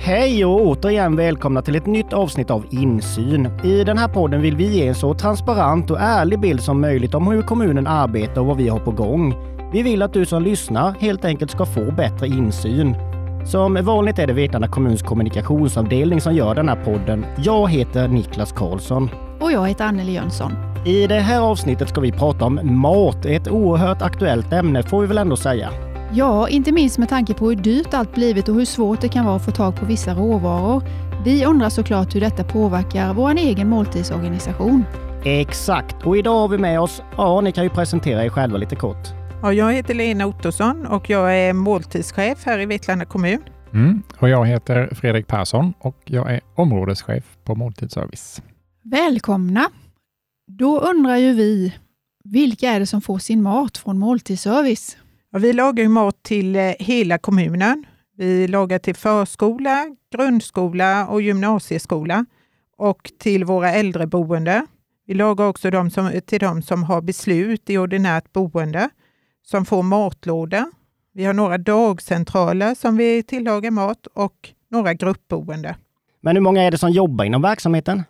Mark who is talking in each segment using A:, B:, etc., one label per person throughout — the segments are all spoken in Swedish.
A: Hej och återigen välkomna till ett nytt avsnitt av Insyn. I den här podden vill vi ge en så transparent och ärlig bild som möjligt om hur kommunen arbetar och vad vi har på gång. Vi vill att du som lyssnar helt enkelt ska få bättre insyn. Som vanligt är det Vetlanda kommuns kommunikationsavdelning som gör den här podden. Jag heter Niklas Karlsson.
B: Och jag heter Anneli Jönsson.
A: I det här avsnittet ska vi prata om mat. Ett oerhört aktuellt ämne får vi väl ändå säga.
B: Ja, inte minst med tanke på hur dyrt allt blivit och hur svårt det kan vara att få tag på vissa råvaror. Vi undrar såklart hur detta påverkar vår egen måltidsorganisation.
A: Exakt, och idag har vi med oss, ja ni kan ju presentera er själva lite kort.
C: Ja, jag heter Lena Ottosson och jag är måltidschef här i Vetlanda kommun.
D: Mm, och jag heter Fredrik Persson och jag är områdeschef på måltidsservice.
B: Välkomna! Då undrar ju vi, vilka är det som får sin mat från måltidsservice?
C: Ja, vi lagar mat till eh, hela kommunen. Vi lagar till förskola, grundskola och gymnasieskola och till våra äldreboende. Vi lagar också de som, till de som har beslut i ordinärt boende, som får matlåda. Vi har några dagcentraler som vi tillagar mat och några gruppboende.
A: Men hur många är det som jobbar inom verksamheten?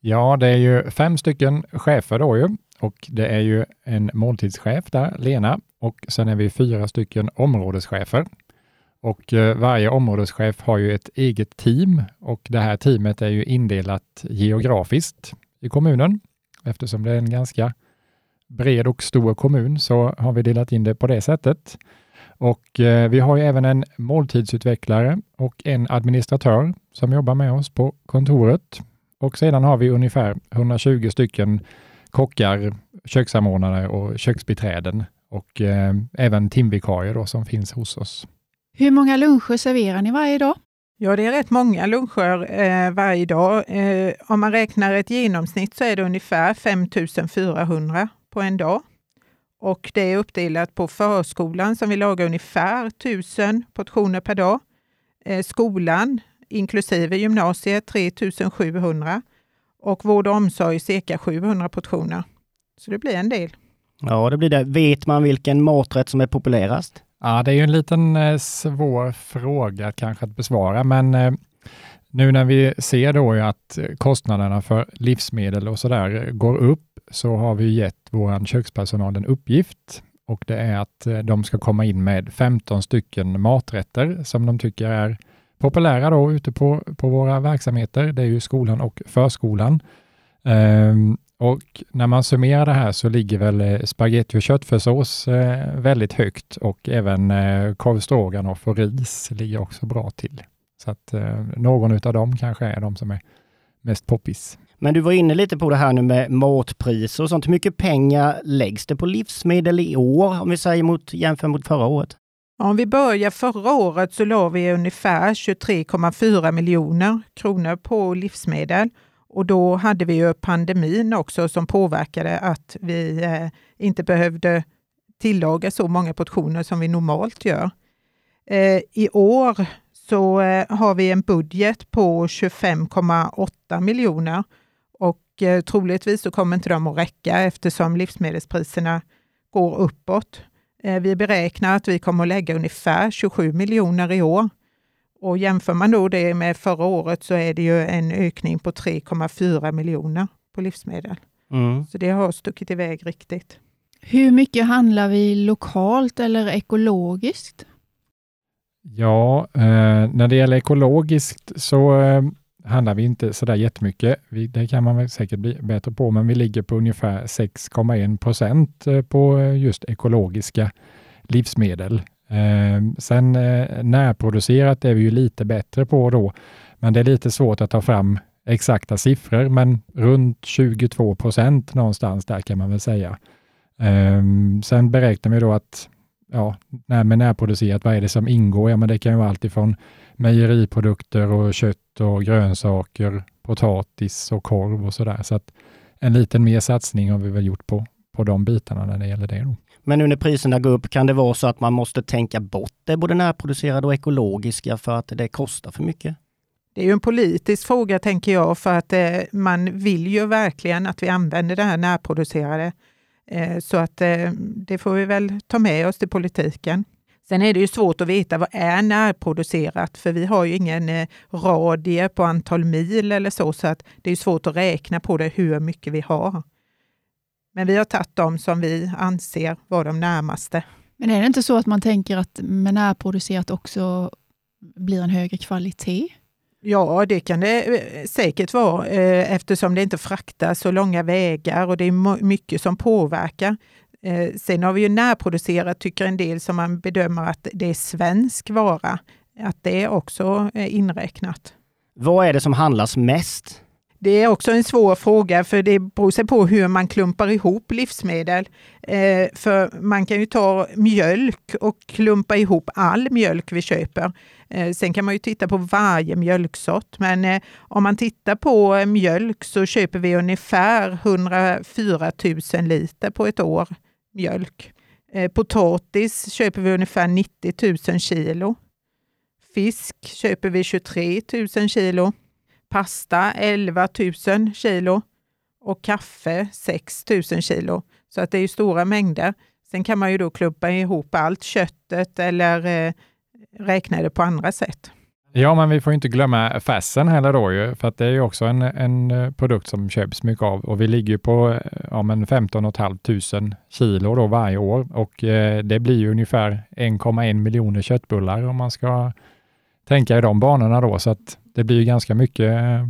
D: Ja, det är ju fem stycken chefer då ju och det är ju en måltidschef där, Lena, och sen är vi fyra stycken områdeschefer. Och eh, varje områdeschef har ju ett eget team och det här teamet är ju indelat geografiskt i kommunen. Eftersom det är en ganska bred och stor kommun så har vi delat in det på det sättet. Och eh, vi har ju även en måltidsutvecklare och en administratör som jobbar med oss på kontoret. Och sedan har vi ungefär 120 stycken kockar, kökssamordnare och köksbiträden och eh, även timvikarier då, som finns hos oss.
B: Hur många luncher serverar ni varje dag?
C: Ja, det är rätt många luncher eh, varje dag. Eh, om man räknar ett genomsnitt så är det ungefär 5 400 på en dag. Och det är uppdelat på förskolan som vi lagar ungefär 1000 portioner per dag. Eh, skolan, inklusive gymnasiet, 3 700 och vård och omsorg cirka 700 portioner. Så det blir en del.
A: Ja, det blir det. Vet man vilken maträtt som är populärast?
D: Ja, det är ju en liten eh, svår fråga kanske att besvara, men eh, nu när vi ser då att kostnaderna för livsmedel och sådär går upp så har vi gett vår kökspersonal en uppgift och det är att eh, de ska komma in med 15 stycken maträtter som de tycker är populära då ute på, på våra verksamheter. Det är ju skolan och förskolan. Um, och när man summerar det här så ligger väl eh, spagetti och köttfärssås eh, väldigt högt och även eh, korv stroganoff och ris ligger också bra till. Så att eh, någon av dem kanske är de som är mest poppis.
A: Men du var inne lite på det här nu med matpriser och sånt. Hur mycket pengar läggs det på livsmedel i år om vi säger mot, jämför mot förra året?
C: Om vi börjar förra året så la vi ungefär 23,4 miljoner kronor på livsmedel. Och då hade vi ju pandemin också som påverkade att vi eh, inte behövde tillaga så många portioner som vi normalt gör. Eh, I år så eh, har vi en budget på 25,8 miljoner och troligtvis så kommer inte de att räcka eftersom livsmedelspriserna går uppåt. Eh, vi beräknar att vi kommer att lägga ungefär 27 miljoner i år. Och jämför man då det med förra året så är det ju en ökning på 3,4 miljoner på livsmedel. Mm. Så det har stuckit iväg riktigt.
B: Hur mycket handlar vi lokalt eller ekologiskt?
D: Ja, eh, när det gäller ekologiskt så eh, handlar vi inte sådär jättemycket. Vi, det kan man väl säkert bli bättre på, men vi ligger på ungefär 6,1 procent eh, på eh, just ekologiska livsmedel. Eh, sen eh, närproducerat är vi ju lite bättre på då, men det är lite svårt att ta fram exakta siffror, men runt 22 procent någonstans där kan man väl säga. Eh, sen beräknar vi då att ja, när med närproducerat, vad är det som ingår? Ja, men det kan ju vara allt ifrån mejeriprodukter och kött och grönsaker, potatis och korv och sådär. Så att en liten mer satsning har vi väl gjort på, på de bitarna när det gäller det. Då.
A: Men nu när priserna går upp, kan det vara så att man måste tänka bort det både närproducerade och ekologiska för att det kostar för mycket?
C: Det är ju en politisk fråga tänker jag, för att eh, man vill ju verkligen att vi använder det här närproducerade. Eh, så att eh, det får vi väl ta med oss till politiken. Sen är det ju svårt att veta vad är närproducerat, för vi har ju ingen eh, radie på antal mil eller så, så att det är svårt att räkna på det hur mycket vi har. Men vi har tagit de som vi anser vara de närmaste.
B: Men är det inte så att man tänker att med närproducerat också blir en högre kvalitet?
C: Ja, det kan det eh, säkert vara eh, eftersom det inte fraktas så långa vägar och det är mycket som påverkar. Eh, sen har vi ju närproducerat, tycker en del, som man bedömer att det är svensk vara. Att det också är inräknat.
A: Vad är det som handlas mest?
C: Det är också en svår fråga, för det beror sig på hur man klumpar ihop livsmedel. Eh, för man kan ju ta mjölk och klumpa ihop all mjölk vi köper. Eh, sen kan man ju titta på varje mjölksort, men eh, om man tittar på eh, mjölk så köper vi ungefär 104 000 liter på ett år mjölk. Eh, potatis köper vi ungefär 90 000 kilo. Fisk köper vi 23 000 kilo. Pasta 11 000 kilo och kaffe 6 000 kilo. Så att det är stora mängder. Sen kan man ju då klumpa ihop allt köttet eller eh, räkna det på andra sätt.
D: Ja, men vi får inte glömma fässen heller då ju, för att det är ju också en, en eh, produkt som köps mycket av och vi ligger på eh, ja, men 15 500 kilo då varje år och eh, det blir ju ungefär 1,1 miljoner köttbullar om man ska tänka i de banorna då, så att det blir ganska mycket eh,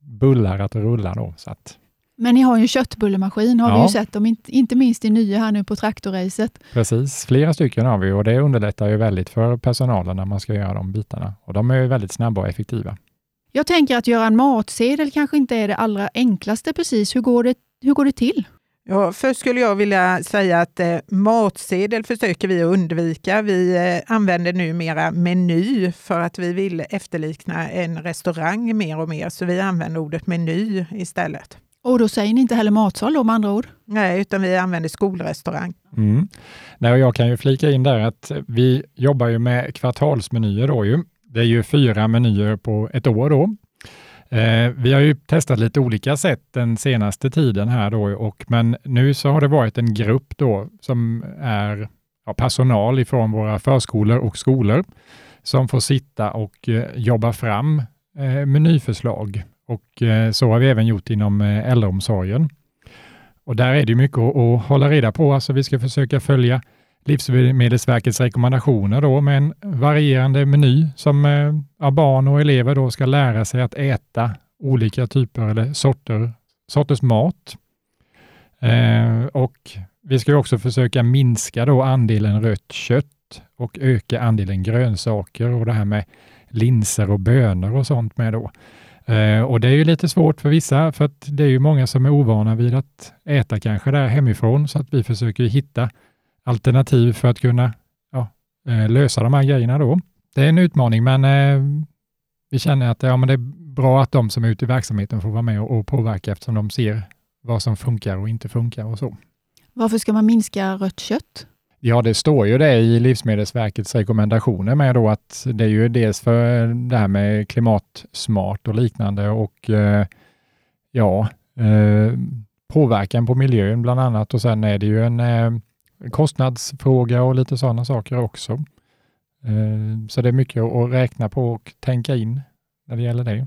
D: bullar att rulla då. Så att
B: men ni har ju en köttbullemaskin, har ja. vi ju sett, om inte, minst i nya här nu på traktorracet.
D: Precis, flera stycken har vi och det underlättar ju väldigt för personalen när man ska göra de bitarna. Och de är väldigt snabba och effektiva.
B: Jag tänker att göra en matsedel kanske inte är det allra enklaste precis. Hur går det, hur går det till?
C: Ja, först skulle jag vilja säga att eh, matsedel försöker vi undvika. Vi eh, använder numera meny för att vi vill efterlikna en restaurang mer och mer, så vi använder ordet meny istället.
B: Och då säger ni inte heller matsal då med andra ord?
C: Nej, utan vi använder skolrestaurang.
D: Mm. Nej, och jag kan ju flika in där att vi jobbar ju med kvartalsmenyer då ju. Det är ju fyra menyer på ett år då. Eh, vi har ju testat lite olika sätt den senaste tiden här då, och, men nu så har det varit en grupp då som är ja, personal ifrån våra förskolor och skolor som får sitta och eh, jobba fram eh, menyförslag och eh, så har vi även gjort inom eh, äldreomsorgen. Och där är det mycket att hålla reda på. Alltså vi ska försöka följa Livsmedelsverkets rekommendationer då med en varierande meny som eh, barn och elever då ska lära sig att äta olika typer eller sorter, sorters mat. Eh, och vi ska också försöka minska då andelen rött kött och öka andelen grönsaker och det här med linser och bönor och sånt med då. Eh, och det är ju lite svårt för vissa, för att det är ju många som är ovana vid att äta kanske där hemifrån, så att vi försöker hitta alternativ för att kunna ja, eh, lösa de här grejerna då. Det är en utmaning, men eh, vi känner att ja, men det är bra att de som är ute i verksamheten får vara med och, och påverka eftersom de ser vad som funkar och inte funkar och så.
B: Varför ska man minska rött kött?
D: Ja, det står ju det i Livsmedelsverkets rekommendationer med då att det är ju dels för det här med klimatsmart och liknande och eh, ja, eh, påverkan på miljön bland annat och sen är det ju en eh, kostnadsfråga och lite sådana saker också. Eh, så det är mycket att räkna på och tänka in när det gäller det.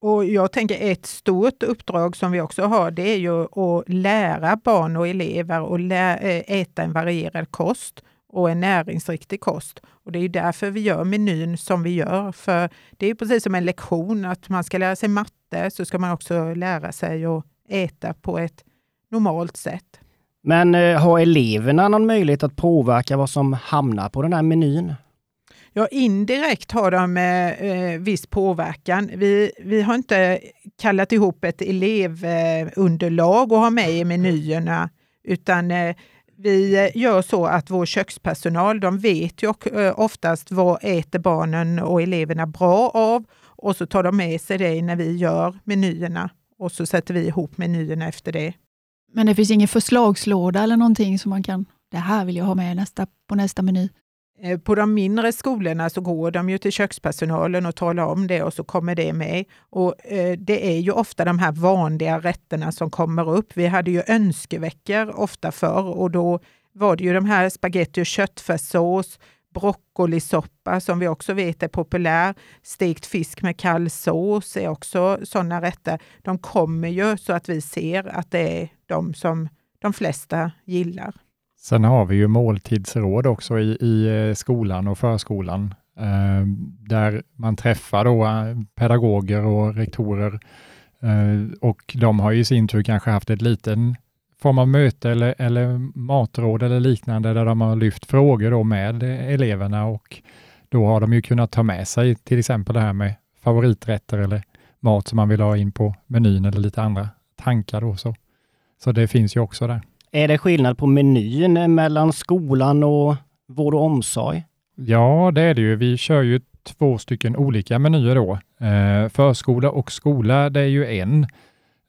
C: Och jag tänker ett stort uppdrag som vi också har, det är ju att lära barn och elever att eh, äta en varierad kost och en näringsriktig kost. Och Det är därför vi gör menyn som vi gör. För det är precis som en lektion, att man ska lära sig matte så ska man också lära sig att äta på ett normalt sätt.
A: Men eh, har eleverna någon möjlighet att påverka vad som hamnar på den här menyn?
C: Ja, indirekt har de eh, eh viss påverkan. Vi, vi har inte kallat ihop ett elevunderlag och har med i menyerna, utan eh, vi eh, gör så att vår kökspersonal, de vet ju oftast vad äter barnen och eleverna bra av och så tar de med sig det när vi gör menyerna och så sätter vi ihop menyerna efter det.
B: Men det finns ingen förslagslåda eller någonting som man kan, det här vill jag ha med nästa, på nästa meny?
C: Eh, på de mindre skolorna så går de ju till kökspersonalen och talar om det och så kommer det med. Och eh, det är ju ofta de här vanliga rätterna som kommer upp. Vi hade ju önskeveckor ofta förr och då var det ju de här spagetti och köttfärssås, broccolisoppa som vi också vet är populär. Stekt fisk med kall sås är också sådana rätter. De kommer ju så att vi ser att det är de som de flesta gillar.
D: Sen har vi ju måltidsråd också i, i eh, skolan och förskolan eh, där man träffar då eh, pedagoger och rektorer eh, och de har i sin tur kanske haft ett liten form av möte eller, eller matråd eller liknande där de har lyft frågor då med eleverna och då har de ju kunnat ta med sig till exempel det här med favoriträtter eller mat som man vill ha in på menyn eller lite andra tankar. Då, så. så det finns ju också där.
A: Är det skillnad på menyn mellan skolan och vård och omsorg?
D: Ja, det är det ju. Vi kör ju två stycken olika menyer då. Eh, förskola och skola, det är ju en.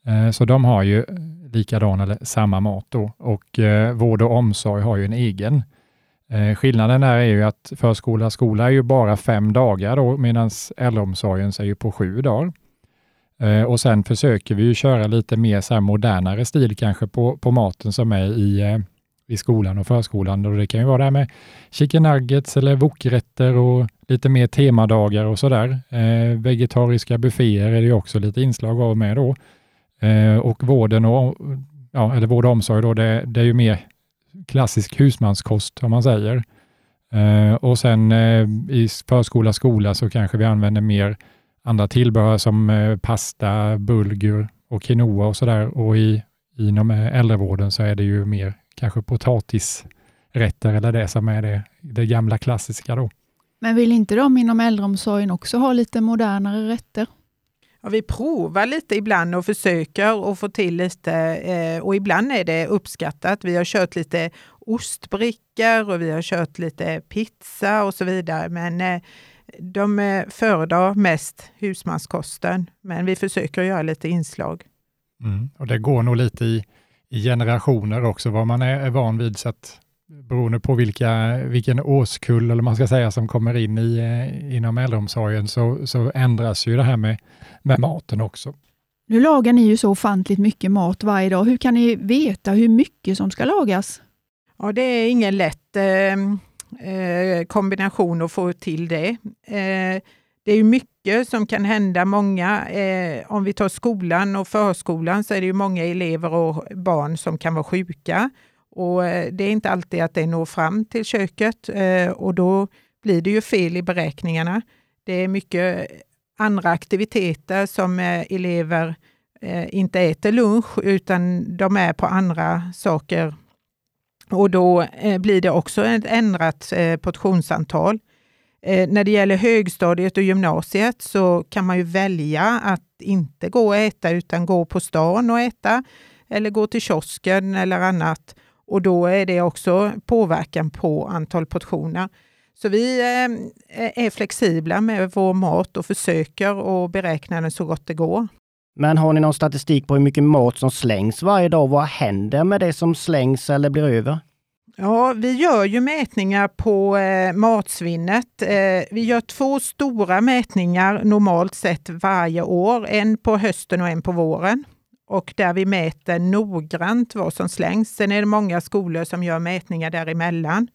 D: Eh, så de har ju likadan eller samma mat då och eh, vård och omsorg har ju en egen. Eh, skillnaden där är ju att förskola och skola är ju bara fem dagar då medan äldreomsorgen är ju på sju dagar. Och sen försöker vi ju köra lite mer så här modernare stil kanske på, på maten som är i, i skolan och förskolan. Och det kan ju vara det här med chicken nuggets eller wokrätter och lite mer temadagar och sådär. Eh, vegetariska bufféer är det ju också lite inslag av med då. Eh, och vården och, ja, eller vård och omsorg då, det, det är ju mer klassisk husmanskost om man säger. Eh, och sen eh, i förskola, skola så kanske vi använder mer andra tillbehör som eh, pasta, bulgur och quinoa och sådär. Och i, inom eh, äldrevården så är det ju mer kanske potatisrätter eller det som är det, det gamla klassiska då.
B: Men vill inte de inom äldreomsorgen också ha lite modernare rätter?
C: Ja, vi provar lite ibland och försöker att få till lite eh, och ibland är det uppskattat. Vi har kört lite ostbrickor och vi har kört lite pizza och så vidare. Men eh, de eh, föredrar mest husmanskosten. Men vi försöker göra lite inslag.
D: Mm. Och Det går nog lite i, i generationer också, vad man är, är van vid. Så att beroende på vilka, vilken årskull eller man ska säga som kommer in i, eh, inom äldreomsorgen så, så ändras ju det här med, med maten också.
B: Nu lagar ni ju så ofantligt mycket mat varje dag. Hur kan ni veta hur mycket som ska lagas?
C: Ja, det är ingen lätt eh, eh kombination att få till det. Eh, det är mycket som kan hända. Många, eh, om vi tar skolan och förskolan så är det ju många elever och barn som kan vara sjuka. Och eh, det är inte alltid att det når fram till köket eh, och då blir det ju fel i beräkningarna. Det är mycket andra aktiviteter som eh, elever inte äter lunch utan de är på andra saker. Och då blir det också ett ändrat portionsantal. När det gäller högstadiet och gymnasiet så kan man ju välja att inte gå och äta utan gå på stan och äta eller gå till kiosken eller annat och då är det också påverkan på antal portioner. Så vi eh, är flexibla med vår mat och försöker att beräkna den så gott det går.
A: Men har ni någon statistik på hur mycket mat som slängs varje dag? Vad händer med det som slängs eller blir över?
C: Ja, vi gör ju mätningar på eh, matsvinnet. Eh, vi gör två stora mätningar normalt sett varje år, en på hösten och en på våren och där vi mäter noggrant vad som slängs. Sen är det många skolor som gör mätningar däremellan.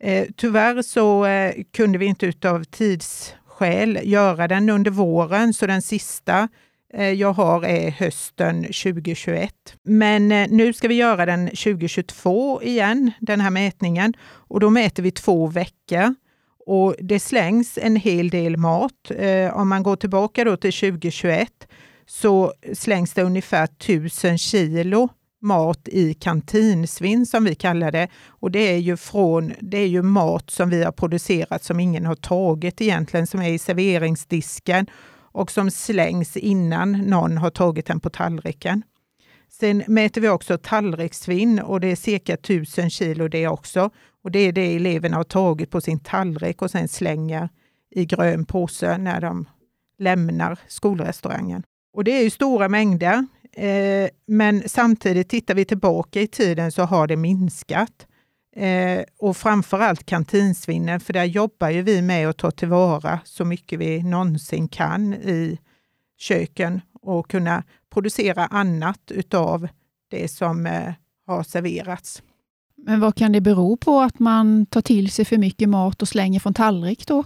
C: Eh, tyvärr så eh, kunde vi inte utav tidsskäl göra den under våren, så den sista eh, jag har är hösten 2021. Men eh, nu ska vi göra den 2022 igen, den här mätningen. Och då mäter vi två veckor. Och det slängs en hel del mat. Eh, om man går tillbaka då till 2021 så slängs det ungefär 1000 kilo mat i kantinsvinn som vi kallar det. Och det är ju, från, det är ju mat som vi har producerat som ingen har tagit egentligen, som är i serveringsdisken och som slängs innan någon har tagit den på tallriken. Sen mäter vi också tallrikssvinn och det är cirka 1000 kilo det också. Och det är det eleverna har tagit på sin tallrik och sen slänger i grön påse när de lämnar skolrestaurangen. Och det är ju stora mängder, eh, men samtidigt tittar vi tillbaka i tiden så har det minskat. Eh, och framförallt kantinsvinnen, för där jobbar ju vi med att ta tillvara så mycket vi någonsin kan i köken och kunna producera annat utav det som eh, har serverats.
B: Men vad kan det bero på att man tar till sig för mycket mat och slänger från tallrik då?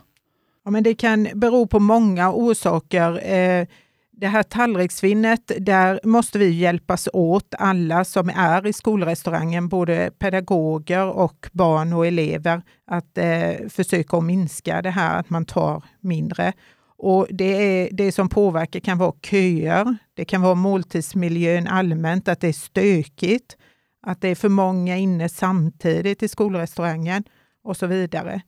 C: Ja, men det kan bero på många orsaker. Eh, det här tallrikssvinnet, där måste vi hjälpas åt, alla som är i skolrestaurangen, både pedagoger och barn och elever, att eh, försöka minska det här att man tar mindre. Och det, är, det som påverkar kan vara köer, det kan vara måltidsmiljön allmänt, att det är stökigt, att det är för många inne samtidigt i skolrestaurangen och så vidare.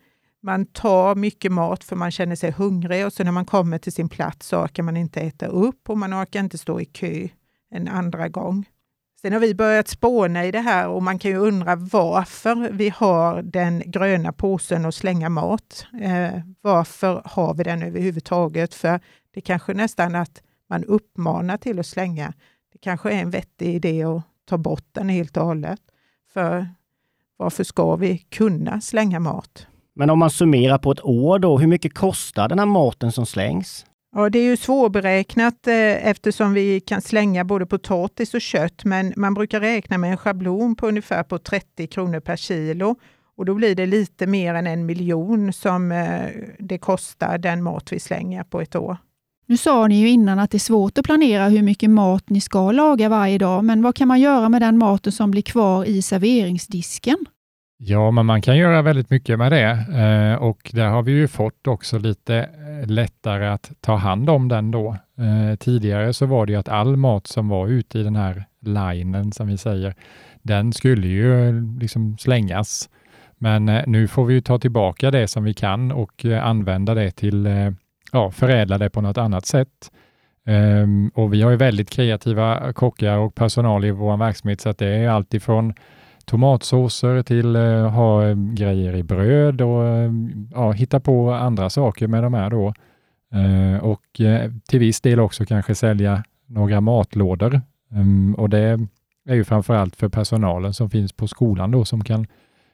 C: Man tar mycket mat för man känner sig hungrig och så när man kommer till sin plats så orkar man inte äta upp och man orkar inte stå i kö en andra gång. Sen har vi börjat spåna i det här och man kan ju undra varför vi har den gröna påsen att slänga mat. Eh, varför har vi den överhuvudtaget? För det kanske nästan att man uppmanar till att slänga. Det kanske är en vettig idé att ta bort den helt och hållet. För varför ska vi kunna slänga mat?
A: Men om man summerar på ett år då, hur mycket kostar den här maten som slängs?
C: Ja, det är ju svårberäknat eh, eftersom vi kan slänga både potatis och kött, men man brukar räkna med en schablon på ungefär på 30 kronor per kilo. Och då blir det lite mer än en miljon som eh, det kostar den mat vi slänger på ett år.
B: Nu sa ni ju innan att det är svårt att planera hur mycket mat ni ska laga varje dag, men vad kan man göra med den maten som blir kvar i serveringsdisken?
D: Ja, men man kan göra väldigt mycket med det eh, och där har vi ju fått också lite eh, lättare att ta hand om den då. Eh, tidigare så var det ju att all mat som var ute i den här linen som vi säger, den skulle ju eh, liksom slängas. Men eh, nu får vi ju ta tillbaka det som vi kan och använda det till, ja, förädla det på något annat sätt. Ehm, och vi har ju väldigt kreativa kockar och personal i vår verksamhet, så att det är alltifrån tomatsåser till eh, ha eh, grejer i bröd och eh, ja, hitta på andra saker med de här då. Eh, och eh, till viss del också kanske sälja några matlådor. Um, och det är ju framför allt för personalen som finns på skolan då som kan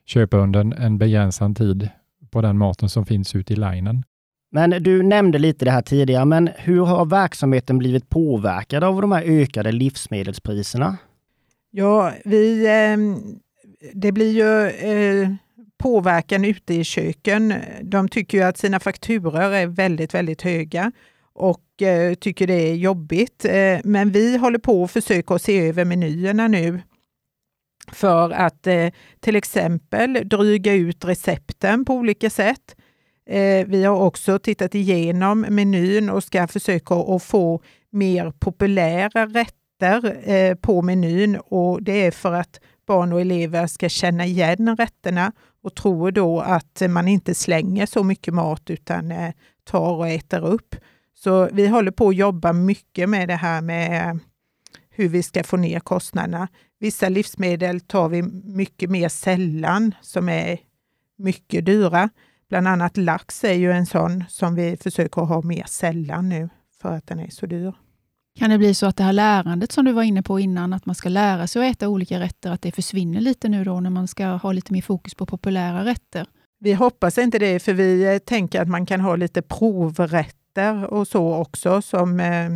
D: köpa under en, en begränsad tid på den maten som finns ute i linen.
A: Men du nämnde lite det här tidigare, men hur har verksamheten blivit påverkad av de här ökade livsmedelspriserna?
C: Ja, vi, eh, det blir ju eh, påverkan ute i köken. De tycker ju att sina fakturor är väldigt, väldigt höga och eh, tycker det är jobbigt. Eh, men vi håller på att försöka se över menyerna nu för att eh, till exempel dryga ut recepten på olika sätt. Eh, vi har också tittat igenom menyn och ska försöka att få mer populära rätter rätter eh, på menyn och det är för att barn och elever ska känna igen rätterna och tror då att man inte slänger så mycket mat utan eh, tar och äter upp. Så vi håller på att jobba mycket med det här med eh, hur vi ska få ner kostnaderna. Vissa livsmedel tar vi mycket mer sällan som är mycket dyra. Bland annat lax är ju en sån som vi försöker ha mer sällan nu för att den är så dyr.
B: Kan det bli så att det här lärandet som du var inne på innan, att man ska lära sig att äta olika rätter, att det försvinner lite nu då när man ska ha lite mer fokus på populära rätter?
C: Vi hoppas inte det, för vi eh, tänker att man kan ha lite provrätter och så också som eh,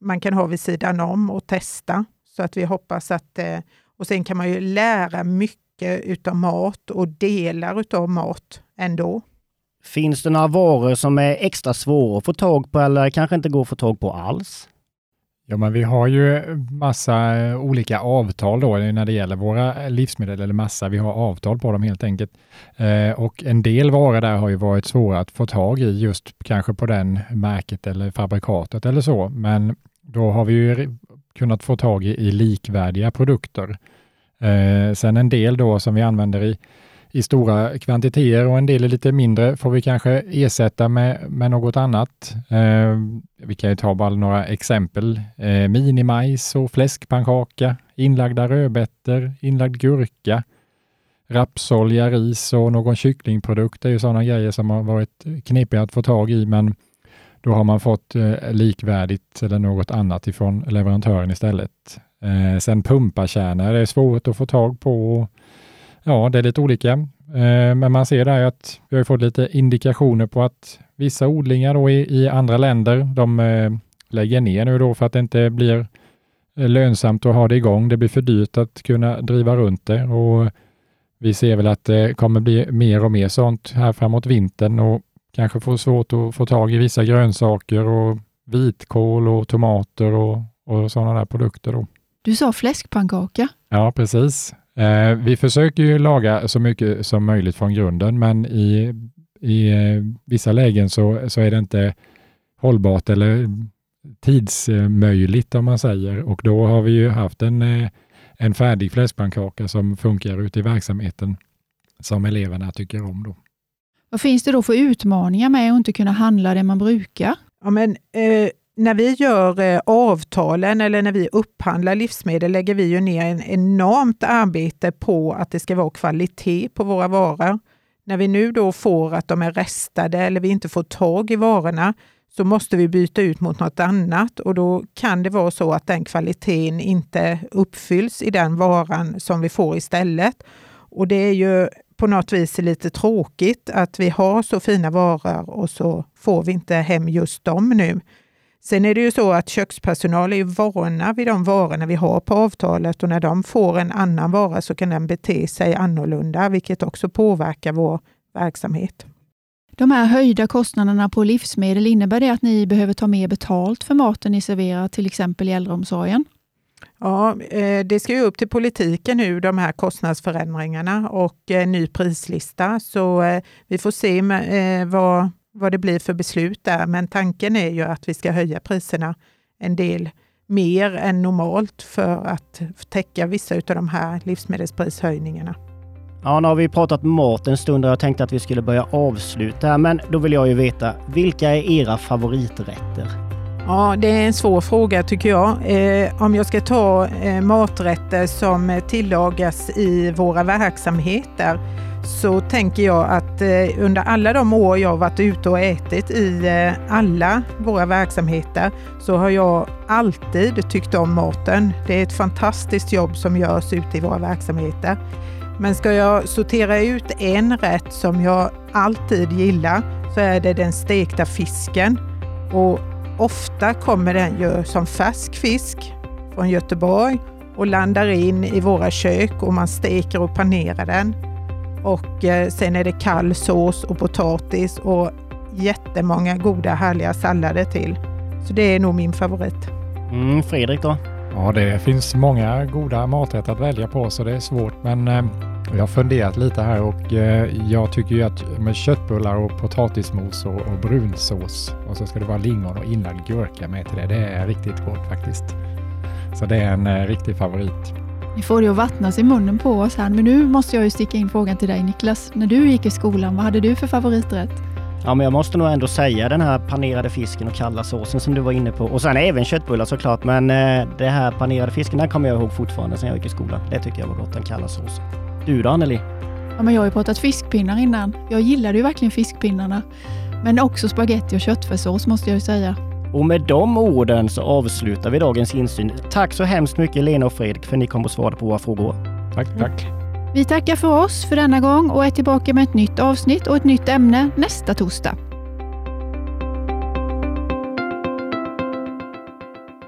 C: man kan ha vid sidan om och testa. Så att vi hoppas att... Eh, och sen kan man ju lära mycket utav mat och delar utav mat ändå.
A: Finns det några varor som är extra svåra att få tag på eller kanske inte går att få tag på alls?
D: Ja, men vi har ju massa eh, olika avtal då eh, när det gäller våra eh, livsmedel, eller massa, vi har avtal på dem helt enkelt. Eh, och en del varor där har ju varit svåra att få tag i just kanske på den märket eller fabrikatet eller så. Men då har vi ju kunnat få tag i, i likvärdiga produkter. Eh, sen en del då som vi använder i i stora kvantiteter och en del är lite mindre får vi kanske ersätta med, med något annat. Eh, vi kan ju ta bara några exempel. Eh, minimajs och fläskpannkaka, inlagda rödbetor, inlagd gurka, rapsolja, ris och någon kycklingprodukt. Det är ju sådana grejer som har varit knepiga att få tag i, men då har man fått eh, likvärdigt eller något annat ifrån leverantören istället. Eh, sen pumpakärnor är svårt att få tag på Ja, det är lite olika, eh, men man ser där att vi har fått lite indikationer på att vissa odlingar då i, i andra länder, de eh, lägger ner nu då för att det inte blir eh, lönsamt att ha det igång. Det blir för dyrt att kunna driva runt det och vi ser väl att det kommer bli mer och mer sånt här framåt vintern och kanske få svårt att få tag i vissa grönsaker och vitkål och tomater och, och sådana där produkter. Då.
B: Du sa fläskpannkaka.
D: Ja, precis. Eh, vi försöker ju laga så mycket som möjligt från grunden, men i, i eh, vissa lägen så, så är det inte hållbart eller tidsmöjligt om man säger och då har vi ju haft en, eh, en färdig fläskpannkaka som funkar ute i verksamheten som eleverna tycker om. Då.
B: Vad finns det då för utmaningar med att inte kunna handla det man brukar?
C: Ja, men, eh, när vi gör eh, avtalen eller när vi upphandlar livsmedel lägger vi ju ner en enormt arbete på att det ska vara kvalitet på våra varor. När vi nu då får att de är restade eller vi inte får tag i varorna så måste vi byta ut mot något annat och då kan det vara så att den kvaliteten inte uppfylls i den varan som vi får istället. Och det är ju på något vis lite tråkigt att vi har så fina varor och så får vi inte hem just dem nu. Sen är det ju så att kökspersonal är ju vana vid de varorna vi har på avtalet och när de får en annan vara så kan den bete sig annorlunda, vilket också påverkar vår verksamhet.
B: De här höjda kostnaderna på livsmedel, innebär det att ni behöver ta mer betalt för maten ni serverar, till exempel i äldreomsorgen?
C: Ja, eh, det ska ju upp till politiken nu, de här kostnadsförändringarna och en ny prislista. Så eh, vi får se eh, vad, vad det blir för beslut där. Men tanken är ju att vi ska höja priserna en del mer än normalt för att täcka vissa av de här livsmedelsprishöjningarna.
A: Ja, nu har vi pratat mat en stund och jag tänkte att vi skulle börja avsluta. Men då vill jag ju veta, vilka är era favoriträtter?
C: Ja, det är en svår fråga tycker jag. Eh, om jag ska ta eh, maträtter som tillagas i våra verksamheter så tänker jag att eh, under alla de år jag varit ute och ätit i eh, alla våra verksamheter så har jag alltid tyckt om maten. Det är ett fantastiskt jobb som görs ute i våra verksamheter. Men ska jag sortera ut en rätt som jag alltid gillar så är det den stekta fisken. Och ofta kommer den ju som färsk fisk från Göteborg och landar in i våra kök och man steker och panerar den. Och eh, sen är det kall sås och potatis och jättemånga goda härliga sallader till. Så det är nog min favorit.
A: Mm, Fredrik då?
D: Ja, det finns många goda maträtter att välja på så det är svårt men eh, jag har funderat lite här och eh, jag tycker ju att med köttbullar och potatismos och, och brunsås och så ska det vara lingon och inlagd gurka med till det. Det är riktigt gott faktiskt. Så det är en eh, riktig favorit.
B: Ni får det att vattnas i munnen på oss här, men nu måste jag ju sticka in frågan till dig Niklas. När du gick i skolan, vad hade du för favoriträtt?
A: Ja, men jag måste nog ändå säga den här panerade fisken och kalla såsen som du var inne på. Och sen även köttbullar såklart, men eh, det här panerade fisken, den kommer jag ihåg fortfarande sen jag gick i skolan. Det tycker jag var gott, den kalla såsen. Du då Anneli?
B: Ja, men jag har ju pratat fiskpinnar innan. Jag gillade ju verkligen fiskpinnarna. Men också spaghetti och köttfärssås måste jag ju säga.
A: Och med de orden så avslutar vi dagens insyn. Tack så hemskt mycket Lena och Fredrik för att ni kom och svarade på våra frågor.
D: Tack, tack.
B: Vi tackar för oss för denna gång och är tillbaka med ett nytt avsnitt och ett nytt ämne nästa torsdag.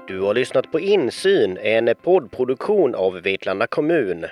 A: Du har lyssnat på Insyn, en poddproduktion av Vetlanda kommun.